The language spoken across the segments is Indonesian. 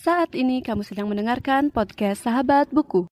Saat ini kamu sedang mendengarkan podcast Sahabat Buku.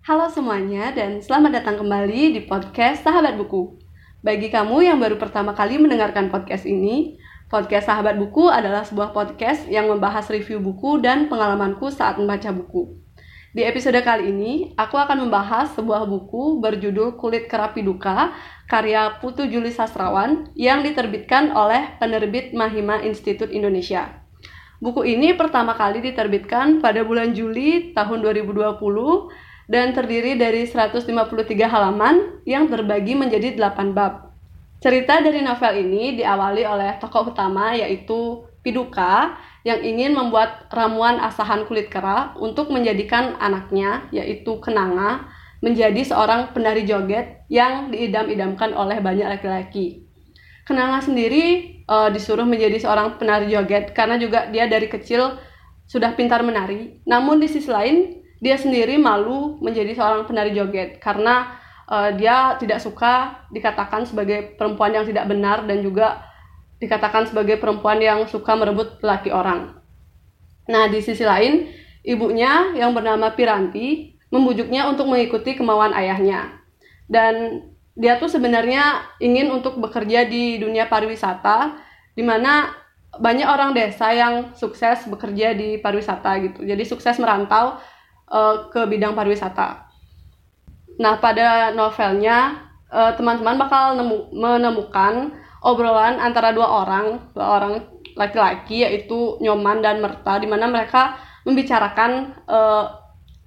Halo semuanya dan selamat datang kembali di podcast Sahabat Buku. Bagi kamu yang baru pertama kali mendengarkan podcast ini, podcast Sahabat Buku adalah sebuah podcast yang membahas review buku dan pengalamanku saat membaca buku. Di episode kali ini, aku akan membahas sebuah buku berjudul Kulit Kerapi Duka, karya Putu Juli Sastrawan yang diterbitkan oleh penerbit Mahima Institute Indonesia. Buku ini pertama kali diterbitkan pada bulan Juli tahun 2020 dan terdiri dari 153 halaman yang terbagi menjadi 8 bab. Cerita dari novel ini diawali oleh tokoh utama yaitu Piduka yang ingin membuat ramuan asahan kulit kera untuk menjadikan anaknya yaitu Kenanga menjadi seorang penari joget yang diidam-idamkan oleh banyak laki-laki. Kenanga sendiri uh, disuruh menjadi seorang penari joget karena juga dia dari kecil sudah pintar menari. Namun di sisi lain dia sendiri malu menjadi seorang penari joget karena uh, dia tidak suka dikatakan sebagai perempuan yang tidak benar dan juga dikatakan sebagai perempuan yang suka merebut laki orang. Nah, di sisi lain, ibunya yang bernama Piranti membujuknya untuk mengikuti kemauan ayahnya. Dan dia tuh sebenarnya ingin untuk bekerja di dunia pariwisata di mana banyak orang desa yang sukses bekerja di pariwisata gitu. Jadi sukses merantau uh, ke bidang pariwisata. Nah, pada novelnya teman teman-teman bakal nemu, menemukan obrolan antara dua orang, dua orang laki-laki yaitu Nyoman dan Merta di mana mereka membicarakan uh,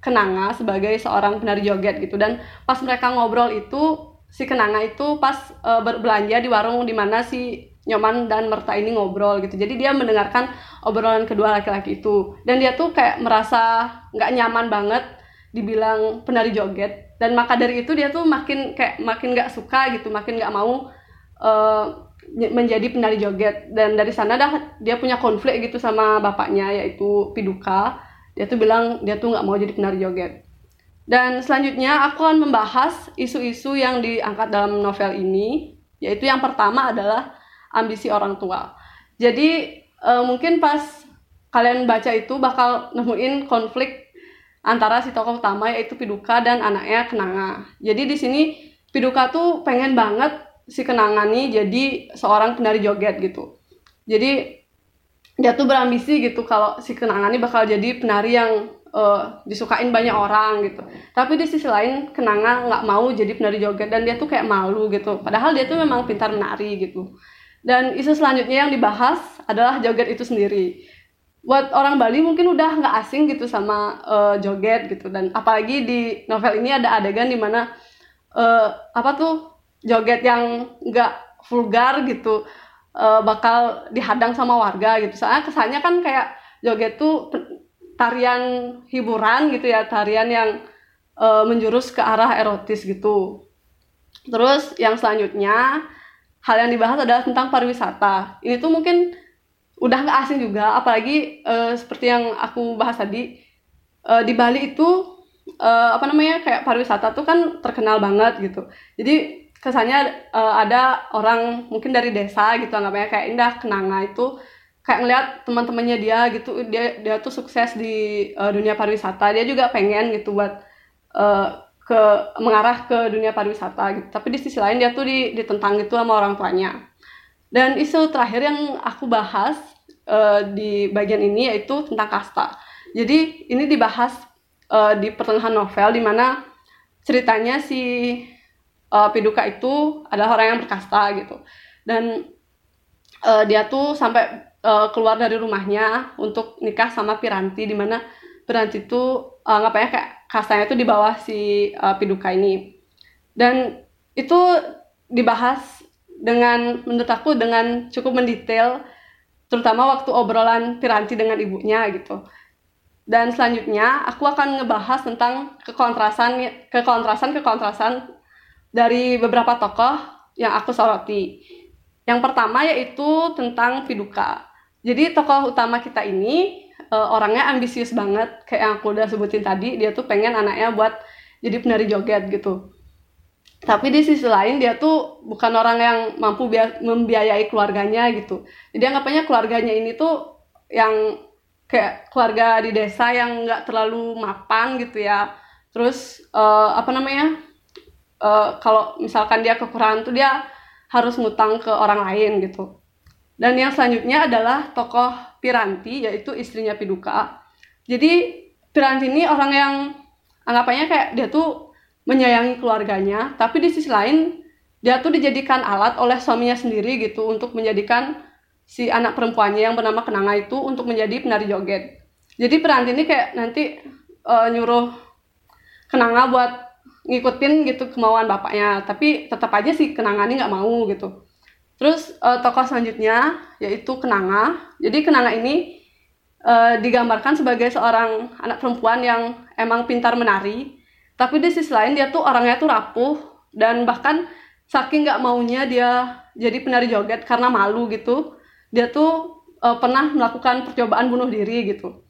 Kenanga sebagai seorang penari joget gitu dan pas mereka ngobrol itu si Kenanga itu pas uh, berbelanja di warung di mana si Nyoman dan Merta ini ngobrol gitu. Jadi dia mendengarkan obrolan kedua laki-laki itu dan dia tuh kayak merasa nggak nyaman banget dibilang penari joget dan maka dari itu dia tuh makin kayak makin nggak suka gitu, makin nggak mau uh, menjadi penari joget dan dari sana dah dia punya konflik gitu sama bapaknya yaitu Piduka. Dia tuh bilang dia tuh nggak mau jadi penari joget. Dan selanjutnya aku akan membahas isu-isu yang diangkat dalam novel ini, yaitu yang pertama adalah ambisi orang tua. Jadi uh, mungkin pas kalian baca itu bakal nemuin konflik antara si tokoh utama yaitu Piduka dan anaknya Kenanga. Jadi di sini Piduka tuh pengen banget si Kenanga nih jadi seorang penari joget gitu. Jadi dia tuh berambisi gitu kalau si Kenanga nih bakal jadi penari yang uh, disukain banyak orang gitu. Tapi di sisi lain Kenanga nggak mau jadi penari joget dan dia tuh kayak malu gitu. Padahal dia tuh memang pintar menari gitu. Dan isu selanjutnya yang dibahas adalah joget itu sendiri. Buat orang Bali mungkin udah nggak asing gitu sama uh, joget gitu dan apalagi di novel ini ada adegan di mana uh, apa tuh joget yang nggak vulgar gitu uh, bakal dihadang sama warga gitu. Soalnya kesannya kan kayak joget tuh tarian hiburan gitu ya, tarian yang uh, menjurus ke arah erotis gitu. Terus yang selanjutnya hal yang dibahas adalah tentang pariwisata. Ini tuh mungkin udah nggak asing juga, apalagi uh, seperti yang aku bahas tadi uh, di Bali itu uh, apa namanya kayak pariwisata tuh kan terkenal banget gitu. Jadi kesannya uh, ada orang mungkin dari desa gitu anggapnya kayak indah kenanga itu kayak ngeliat teman-temannya dia gitu dia dia tuh sukses di uh, dunia pariwisata dia juga pengen gitu buat uh, ke mengarah ke dunia pariwisata gitu. Tapi di sisi lain dia tuh ditentang gitu sama orang tuanya. Dan isu terakhir yang aku bahas uh, di bagian ini yaitu tentang kasta. Jadi ini dibahas uh, di pertengahan novel di mana ceritanya si uh, Piduka itu adalah orang yang berkasta gitu. Dan uh, dia tuh sampai uh, keluar dari rumahnya untuk nikah sama Piranti di mana Piranti itu uh, ngapain kayak kastanya itu di bawah si uh, Piduka ini dan itu dibahas dengan menurut aku dengan cukup mendetail terutama waktu obrolan Piranti dengan ibunya gitu. Dan selanjutnya aku akan ngebahas tentang kekontrasan kekontrasan kekontrasan dari beberapa tokoh yang aku soroti. Yang pertama yaitu tentang Piduka jadi tokoh utama kita ini uh, orangnya ambisius banget. Kayak yang aku udah sebutin tadi dia tuh pengen anaknya buat jadi penari joget gitu tapi di sisi lain dia tuh bukan orang yang mampu membiayai keluarganya gitu. Jadi anggapannya keluarganya ini tuh yang kayak keluarga di desa yang nggak terlalu mapan gitu ya. Terus uh, apa namanya uh, kalau misalkan dia kekurangan tuh dia harus ngutang ke orang lain gitu. Dan yang selanjutnya adalah tokoh Piranti yaitu istrinya Piduka. Jadi Piranti ini orang yang anggapannya kayak dia tuh menyayangi keluarganya, tapi di sisi lain dia tuh dijadikan alat oleh suaminya sendiri gitu untuk menjadikan si anak perempuannya yang bernama Kenanga itu untuk menjadi penari joget. Jadi peranti ini kayak nanti uh, nyuruh Kenanga buat ngikutin gitu kemauan bapaknya, tapi tetap aja si Kenanga ini nggak mau gitu. Terus uh, tokoh selanjutnya yaitu Kenanga. Jadi Kenanga ini uh, digambarkan sebagai seorang anak perempuan yang emang pintar menari tapi di sisi lain dia tuh orangnya tuh rapuh dan bahkan saking nggak maunya dia jadi penari joget karena malu gitu dia tuh uh, pernah melakukan percobaan bunuh diri gitu.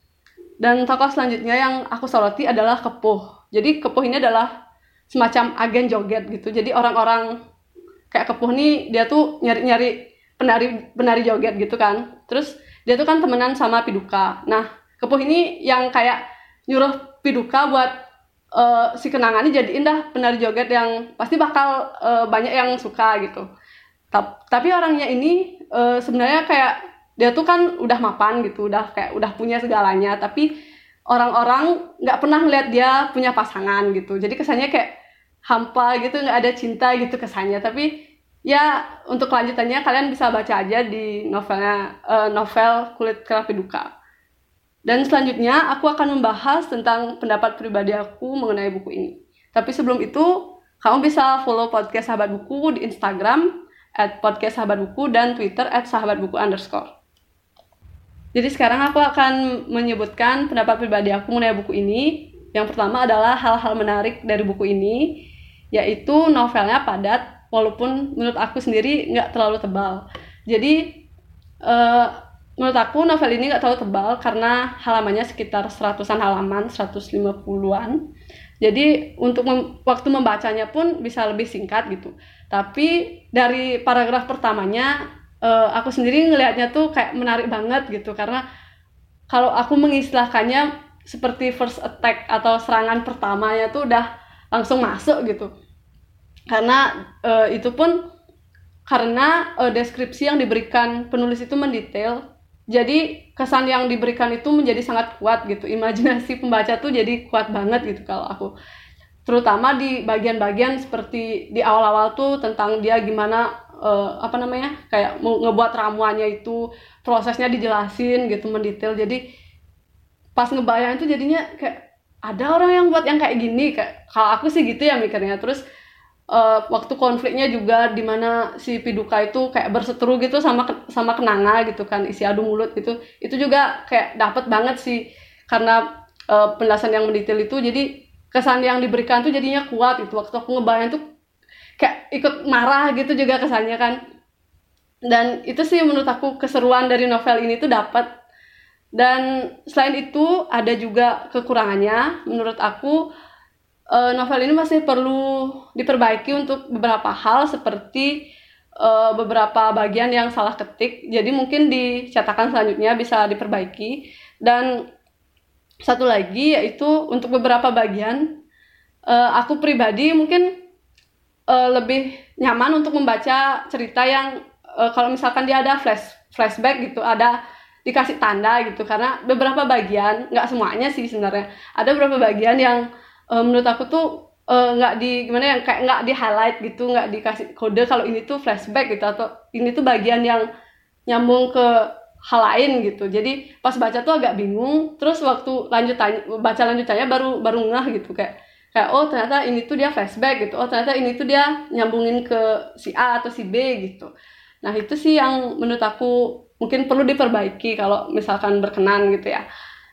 Dan tokoh selanjutnya yang aku soroti adalah kepuh. Jadi kepuh ini adalah semacam agen joget gitu. Jadi orang-orang kayak kepuh nih dia tuh nyari-nyari penari penari joget gitu kan. Terus dia tuh kan temenan sama piduka. Nah kepuh ini yang kayak nyuruh piduka buat uh, si kenangan ini jadi indah penari joget yang pasti bakal uh, banyak yang suka gitu. Tapi orangnya ini uh, sebenarnya kayak dia tuh kan udah mapan gitu, udah kayak udah punya segalanya, tapi orang-orang nggak pernah melihat dia punya pasangan gitu. Jadi kesannya kayak hampa gitu, nggak ada cinta gitu kesannya. Tapi ya untuk kelanjutannya kalian bisa baca aja di novelnya uh, novel Kulit Kerapi Duka. Dan selanjutnya aku akan membahas tentang pendapat pribadi aku mengenai buku ini. Tapi sebelum itu, kamu bisa follow podcast Sahabat Buku di Instagram at podcast Sahabat Buku dan Twitter at Sahabat Buku underscore. Jadi sekarang aku akan menyebutkan pendapat pribadi aku mengenai buku ini. Yang pertama adalah hal-hal menarik dari buku ini, yaitu novelnya padat, walaupun menurut aku sendiri nggak terlalu tebal. Jadi uh, menurut aku novel ini nggak terlalu tebal karena halamannya sekitar seratusan halaman, 150-an. Jadi untuk mem waktu membacanya pun bisa lebih singkat gitu. Tapi dari paragraf pertamanya uh, aku sendiri ngelihatnya tuh kayak menarik banget gitu karena kalau aku mengistilahkannya seperti first attack atau serangan pertamanya tuh udah langsung masuk gitu. Karena uh, itu pun karena uh, deskripsi yang diberikan penulis itu mendetail jadi kesan yang diberikan itu menjadi sangat kuat gitu. Imajinasi pembaca tuh jadi kuat banget gitu kalau aku. Terutama di bagian-bagian seperti di awal-awal tuh tentang dia gimana uh, apa namanya kayak ngebuat ramuannya itu prosesnya dijelasin gitu mendetail. Jadi pas ngebayang itu jadinya kayak ada orang yang buat yang kayak gini. Kayak kalau aku sih gitu ya mikirnya. Terus uh, waktu konfliknya juga di mana si Piduka itu kayak berseteru gitu sama sama Kenanga gitu kan isi adu mulut gitu. Itu juga kayak dapet banget sih karena uh, penjelasan yang mendetail itu. Jadi kesan yang diberikan tuh jadinya kuat itu waktu aku ngebayang tuh kayak ikut marah gitu juga kesannya kan. Dan itu sih menurut aku keseruan dari novel ini tuh dapat dan selain itu ada juga kekurangannya. Menurut aku uh, novel ini masih perlu diperbaiki untuk beberapa hal seperti uh, beberapa bagian yang salah ketik. Jadi mungkin di cetakan selanjutnya bisa diperbaiki. Dan satu lagi yaitu untuk beberapa bagian uh, aku pribadi mungkin uh, lebih nyaman untuk membaca cerita yang uh, kalau misalkan dia ada flash flashback gitu, ada dikasih tanda gitu karena beberapa bagian nggak semuanya sih sebenarnya ada beberapa bagian yang uh, menurut aku tuh eh, nggak uh, di gimana ya kayak nggak di highlight gitu nggak dikasih kode kalau ini tuh flashback gitu atau ini tuh bagian yang nyambung ke hal lain gitu. Jadi pas baca tuh agak bingung terus waktu lanjut tanya, baca lanjutannya baru baru ngeh gitu kayak kayak oh ternyata ini tuh dia flashback gitu oh ternyata ini tuh dia nyambungin ke si A atau si B gitu. Nah itu sih yang menurut aku mungkin perlu diperbaiki kalau misalkan berkenan gitu ya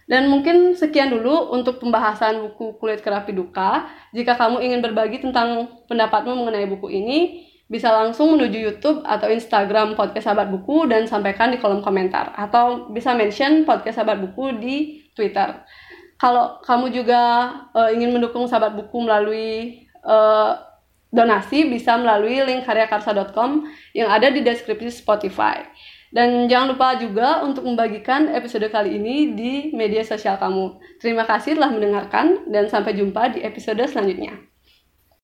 dan mungkin sekian dulu untuk pembahasan buku Kulit Kerapi Duka. Jika kamu ingin berbagi tentang pendapatmu mengenai buku ini, bisa langsung menuju YouTube atau Instagram Podcast Sahabat Buku dan sampaikan di kolom komentar atau bisa mention Podcast Sahabat Buku di Twitter. Kalau kamu juga uh, ingin mendukung Sahabat Buku melalui uh, donasi bisa melalui link karyakarsa.com yang ada di deskripsi Spotify. Dan jangan lupa juga untuk membagikan episode kali ini di media sosial kamu. Terima kasih telah mendengarkan dan sampai jumpa di episode selanjutnya.